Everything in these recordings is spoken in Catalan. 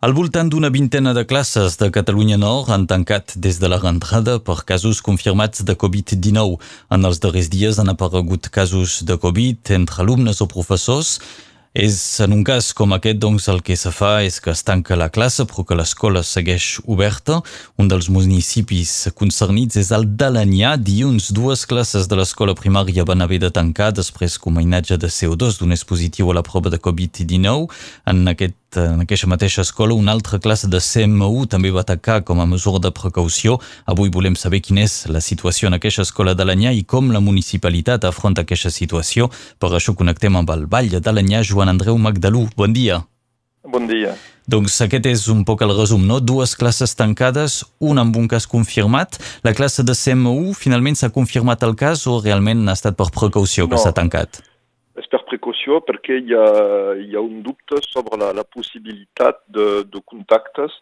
Al voltant d'una vintena de classes de Catalunya Nord han tancat des de la rentrada per casos confirmats de Covid-19. En els darrers dies han aparegut casos de Covid entre alumnes o professors. És en un cas com aquest, doncs, el que se fa és que es tanca la classe, però que l'escola segueix oberta. Un dels municipis concernits és el d'Alanyà. Dilluns, dues classes de l'escola primària van haver de tancar després que un mainatge de CO2 donés positiu a la prova de Covid-19. En aquest en aquesta mateixa escola, una altra classe de CMU també va atacar com a mesura de precaució. Avui volem saber quina és la situació en aquesta escola d'Alanyà i com la municipalitat afronta aquesta situació. Per això connectem amb el Vall d'Alanyà, Joan Andreu Magdalú. Bon dia. Bon dia. Doncs aquest és un poc el resum, no? Dues classes tancades, una amb un cas confirmat. La classe de CMU, finalment s'ha confirmat el cas o realment ha estat per precaució que no. s'ha tancat? És per precaució perquè hi ha, hi ha un dubte sobre la, la possibilitat de, de contactes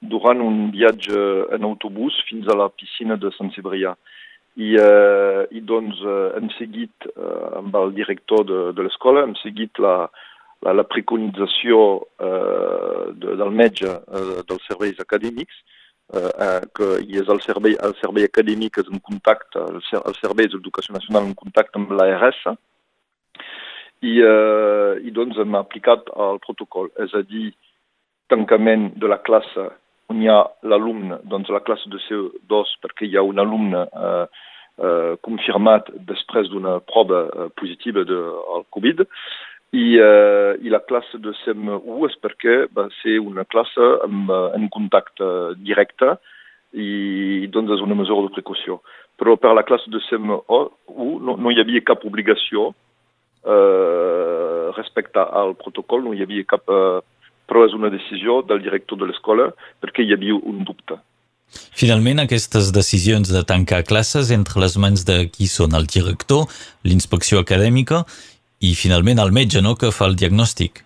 durant un viatge en autobús fins a la piscina de Sant Cebrià. I, eh, i doncs eh, hem seguit eh, amb el director de, de l'escola, hem seguit la, la, la preconització eh, de, del metge eh, dels serveis acadèmics, eh, que hi és el servei, el servei acadèmic és en contacte, el, el servei d'educació nacional en contacte amb l'ARS, i, eh, i doncs hem aplicat el protocol, és a dir, tancament de la classe on hi ha l'alumne, doncs la classe de CO2 perquè hi ha un alumne eh, eh, confirmat després d'una prova eh, positiva del Covid, i, eh, i la classe de CM1 és perquè va ser una classe amb, en contacte directe i doncs és una mesura de precaució. Però per la classe de CM1 no, no hi havia cap obligació eh, respecte al protocol no hi havia cap... Eh, però és una decisió del director de l'escola perquè hi havia un dubte. Finalment, aquestes decisions de tancar classes entre les mans de qui són el director, l'inspecció acadèmica i finalment el metge no, que fa el diagnòstic.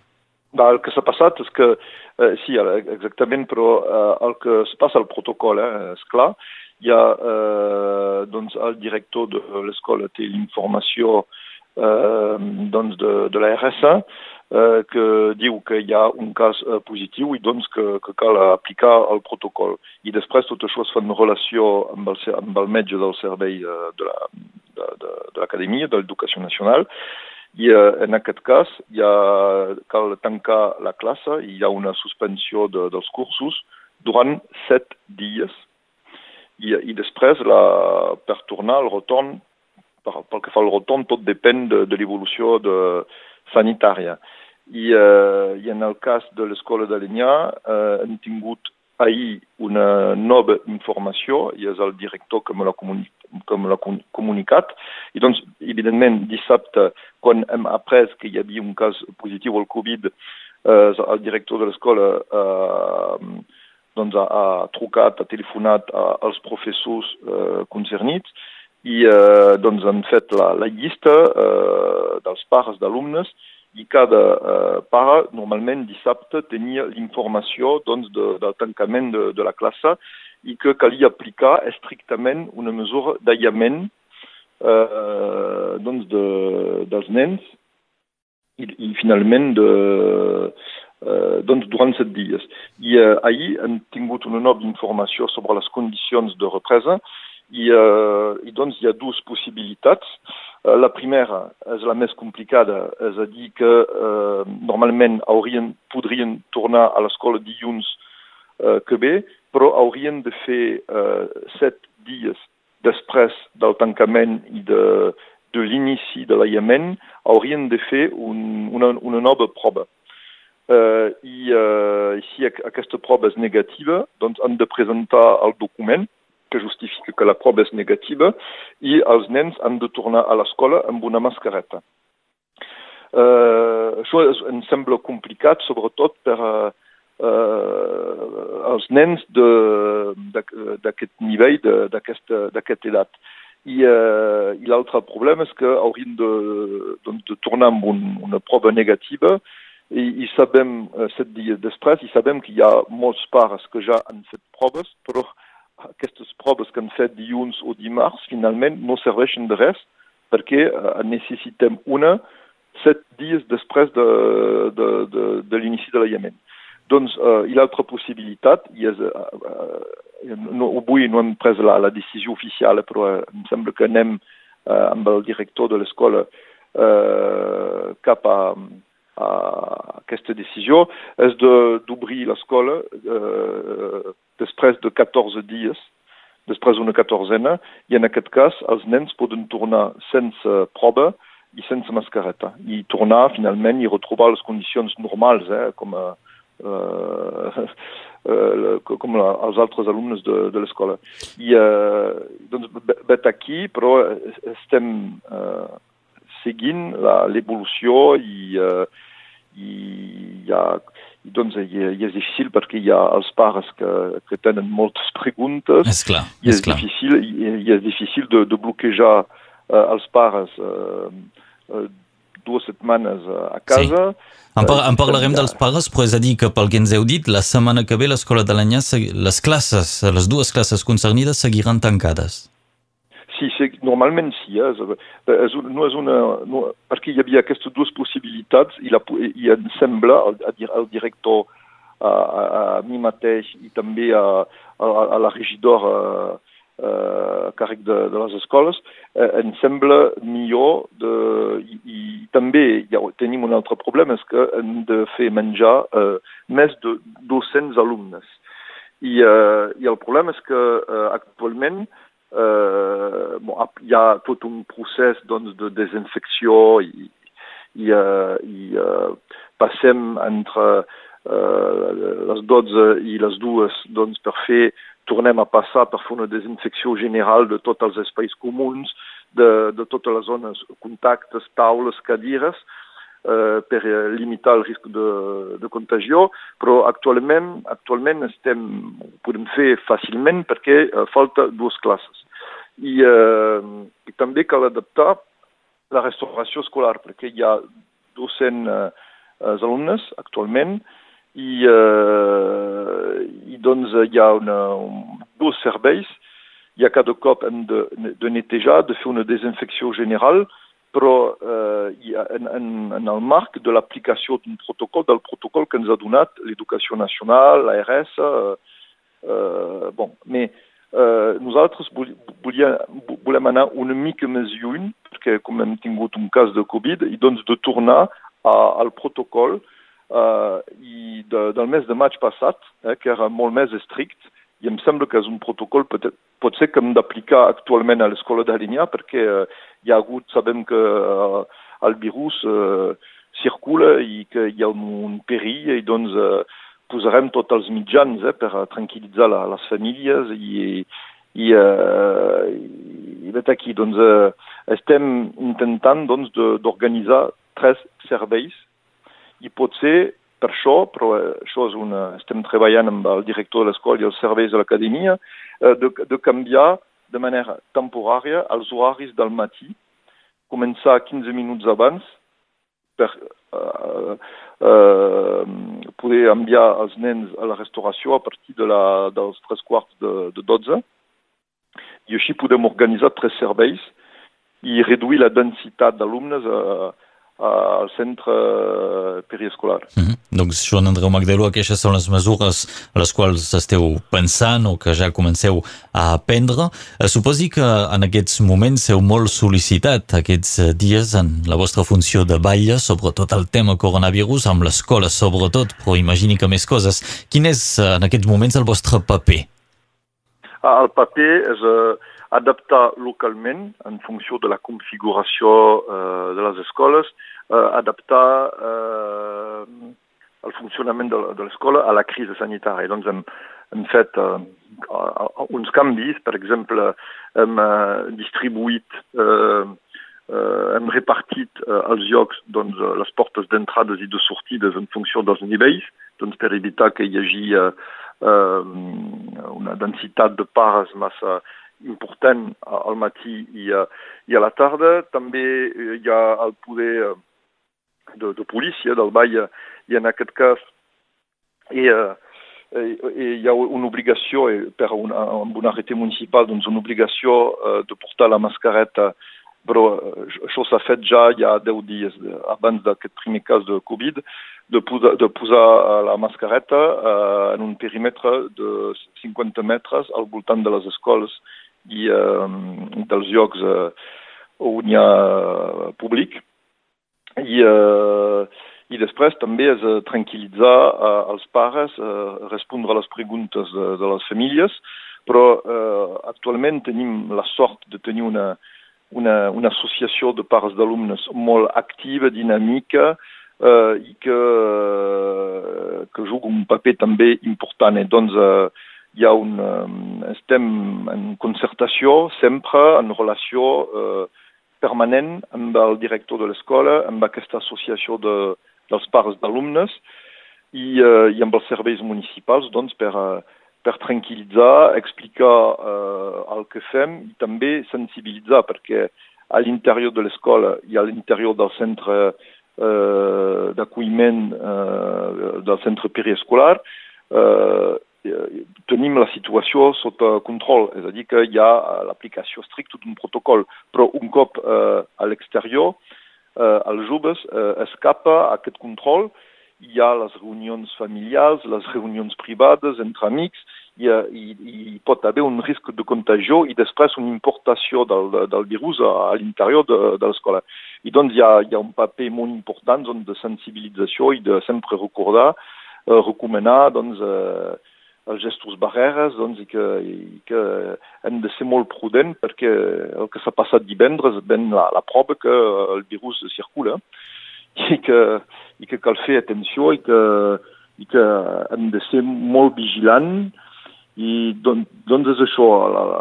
El que s'ha passat és que, eh, sí, exactament, però eh, el que es passa al protocol, eh, és clar, hi ha, eh, doncs, el director de l'escola té l'informació eh, doncs de, de la RSA eh, que diu que hi ha un cas eh, positiu i doncs que, que cal aplicar el protocol. I després tot això es fa en relació amb el, amb el metge del servei eh, de l'acadèmia, de, de, de l'educació nacional, i eh, en aquest cas hi ha, cal tancar la classe hi ha una suspensió de, dels cursos durant set dies. I, i després, la, per tornar al retorn, pel que fa al retorn, tot depèn de, de l'evolució sanitària. I, eh, I en el cas de l'escola d'Alenyà eh, hem tingut ahir una nova informació, i és el director que me l'ha comuni comunicat, i doncs, evidentment, dissabte, quan hem après que hi havia un cas positiu al Covid, eh, el director de l'escola eh, doncs ha, ha trucat, ha telefonat als professors eh, concernits, i eh, doncs han fet la, la llista eh, dels pares d'alumnes i cada eh, pare normalment dissabte tenia l'informació doncs, de, del tancament de, de la classe i que calia aplicar estrictament una mesura d'aïllament eh, doncs de, dels nens i, i finalment de, eh, doncs durant set dies. I eh, ahir hem tingut una nova informació sobre les condicions de represa i, uh, i doncs hi ha dues possibilitats. Uh, la primera és la més complicada, és a dir que uh, normalment haurien, podrien tornar a l'escola dilluns uh, que ve, però haurien de fer uh, set dies després del tancament i de, de l'inici de l'aïllament, haurien de fer un, una, una nova prova. Uh, i, uh, si aquesta prova és negativa, doncs han de presentar el document que justifica que la prova és negativa i els nens han de tornar a l'escola amb una mascareta. Uh, això és, em sembla complicat, sobretot per uh, uh, els nens d'aquest nivell, d'aquesta edat. I, uh, i l'altre problema és que haurien de, doncs, de tornar amb un, una prova negativa i, i sabem, set dies després, i sabem que hi ha molts pares que ja han fet proves, però aquestes proves que han fet dilluns o dimarts finalment no serveixen de res perquè uh, necessitem una set dies després de, de, de, de l'inici de l'aïllament. Doncs uh, hi ha altra possibilitat, i és, uh, uh, no, avui no hem pres la, la decisió oficial, però uh, em sembla que anem uh, amb el director de l'escola uh, cap a, a aquesta decisió, és d'obrir l'escola uh, després de 14 dies, després d'una quatorzena, i en aquest cas els nens poden tornar sense prova i sense mascareta, i tornar finalment i retrobar les condicions normals, eh, com a euh, euh, com la, els altres alumnes de, de l'escola. I eh, doncs vet aquí, però estem eh, seguint l'evolució i, eh, i hi ha i doncs i, i és difícil perquè hi ha els pares que, que tenen moltes preguntes és clar, i és, és clar. difícil, i, i és difícil de, de bloquejar eh, els pares eh, eh, dues setmanes a casa. Sí. En, par en parlarem dels pares, però és a dir que pel que ens heu dit, la setmana que ve l'escola de l'Anyà, les classes, les dues classes concernides seguiran tancades. Sí, sí normalment sí. Eh? És, és, no és una, no, perquè hi havia aquestes dues possibilitats i, la, i em sembla, al, al director, a, a, a mi mateix i també a, a, a la regidora eh, a càrrec de, de les escoles, eh, em sembla millor de, i, i també ja tenim un altre problema, és que hem de fer menjar eh, més de 200 alumnes. I, eh, i el problema és que eh, actualment eh, bon, hi ha tot un procés doncs, de desinfecció i, i, eh, i eh, passem entre eh, les 12 i les 2 doncs, per fer. Tornem a passar per fer una desinfecció general de tots els espais comuns, de, de totes les zones, contactes, taules, cadires, per limitar el risc de, de contagio, però actualment, actualment estem, ho podem fer fàcilment perquè eh, falta dues classes. I, eh, i també cal adaptar la restauració escolar, perquè hi ha 200 eh, alumnes actualment i, eh, i doncs hi ha una, un, dos serveis, hi ha cada cop hem de, de netejar, de fer una desinfecció general, però eh, en, en, en el marc de l'aplicació d'un protocol, del protocol que ens ha donat l'Educació Nacional, l'ARS, eh, eh, bon, mais eh, nosaltres volíem, volem anar una mica més lluny, perquè com hem tingut un cas de Covid, i doncs de tornar a, al protocol uh, i de, del mes de maig passat, eh, que era molt més estrict, i em sembla que és un protocol pot, pot ser que hem d'aplicar actualment a l'escola d'Alinyà perquè uh, hi ha hagut, sabem que uh, el virus uh, circula i que hi ha un, perill i doncs uh, posarem tots els mitjans eh, per tranquil·litzar la, les famílies i, i, uh, i vet aquí, doncs uh, estem intentant doncs d'organitzar tres serveis i potser per això, però això és una, estem treballant amb el director de l'escola i els serveis de l'acadèmia, eh, de, de canviar de manera temporària els horaris del matí, començar 15 minuts abans per uh, uh, poder enviar els nens a la restauració a partir de la, dels tres quarts de, de 12 i així podem organitzar tres serveis i reduir la densitat d'alumnes a, al centre periescolar. Mm -hmm. Doncs, Joan Andreu Magdaló, aquestes són les mesures a les quals esteu pensant o que ja comenceu a prendre. Eh, suposi que en aquests moments seu molt sol·licitat aquests eh, dies en la vostra funció de batlle, sobretot el tema coronavirus, amb l'escola sobretot, però imagini que més coses. Quin és eh, en aquests moments el vostre paper? Ah, el paper és... Uh adaptar localment en funció de la configuració eh, de les escoles, eh, adaptar eh, el funcionament de, de l'escola a la crisi sanitària. Doncs hem, hem fet eh, uns canvis, per exemple, hem eh, distribuït, eh, eh, hem repartit eh, els llocs, doncs, les portes d'entrades i de sortides en funció dels nivells, doncs, per evitar que hi hagi eh, eh, una densitat de pares massa important al matí i a, i a la tarda. També hi ha el poder de, de policia del Vall i en aquest cas i, i hi ha una obligació per una, amb un arrete municipal doncs una obligació de portar la mascareta però això s'ha fet ja hi ha 10 dies abans d'aquest primer cas de Covid de, posar, de posar la mascareta eh, en un perímetre de 50 metres al voltant de les escoles i eh, dels llocs eh, on hi ha públic. I, eh, i després també és eh, tranquil·litzar eh, els pares, eh, respondre a les preguntes de, de les famílies, però eh, actualment tenim la sort de tenir una, una, una associació de pares d'alumnes molt activa, dinàmica, eh, i que, que juga un paper també important. I doncs eh, hi ha un, eh, estem en concertació sempre en relació eh, permanent amb el director de l'escola, amb aquesta associació de, dels pares d'alumnes i, eh, i amb els serveis municipals doncs, per, per tranquil·litzar, explicar eh, el que fem i també sensibilitzar, perquè a l'interior de l'escola i a l'interior del centre eh, d'acolliment eh, del centre periescolar eh, tenim la situació sota control, és a dir, que hi ha l'aplicació stricta d'un protocol, però un cop eh, a l'exterior eh, els joves eh, escapa aquest control, hi ha les reunions familiars, les reunions privades entre amics, i, i, i pot haver un risc de contagio i després una importació del, del virus a, a l'interior de, de l'escola. I doncs hi ha, hi ha un paper molt important doncs, de sensibilització i de sempre recordar, eh, recomanar doncs, eh, els gestos barreres doncs, i, que, i que hem de ser molt prudent perquè el que s'ha passat divendres ben la, la prova que el virus circula i que, i que cal fer atenció i que, i que hem de ser molt vigilants i don, doncs és això, el,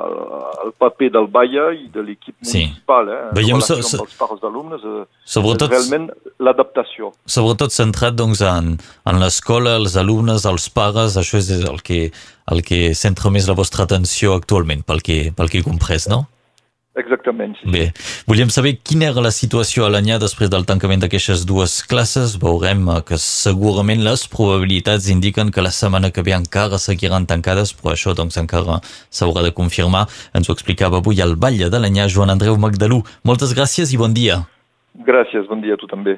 el paper del Baia i de l'equip sí. municipal, eh, Veiem so, so, els pares d'alumnes, eh, sobretot, realment l'adaptació. Sobretot centrat doncs, en, en l'escola, els alumnes, els pares, això és el que, el que centra més la vostra atenció actualment, pel que, pel que he comprès, no? Exactament, sí. Bé, volíem saber quina era la situació a l'anyà després del tancament d'aquestes dues classes. Veurem eh, que segurament les probabilitats indiquen que la setmana que ve encara seguiran tancades, però això doncs encara s'haurà de confirmar. Ens ho explicava avui al Batlle de l'anyà Joan Andreu Magdalú. Moltes gràcies i bon dia. Gràcies, bon dia a tu també.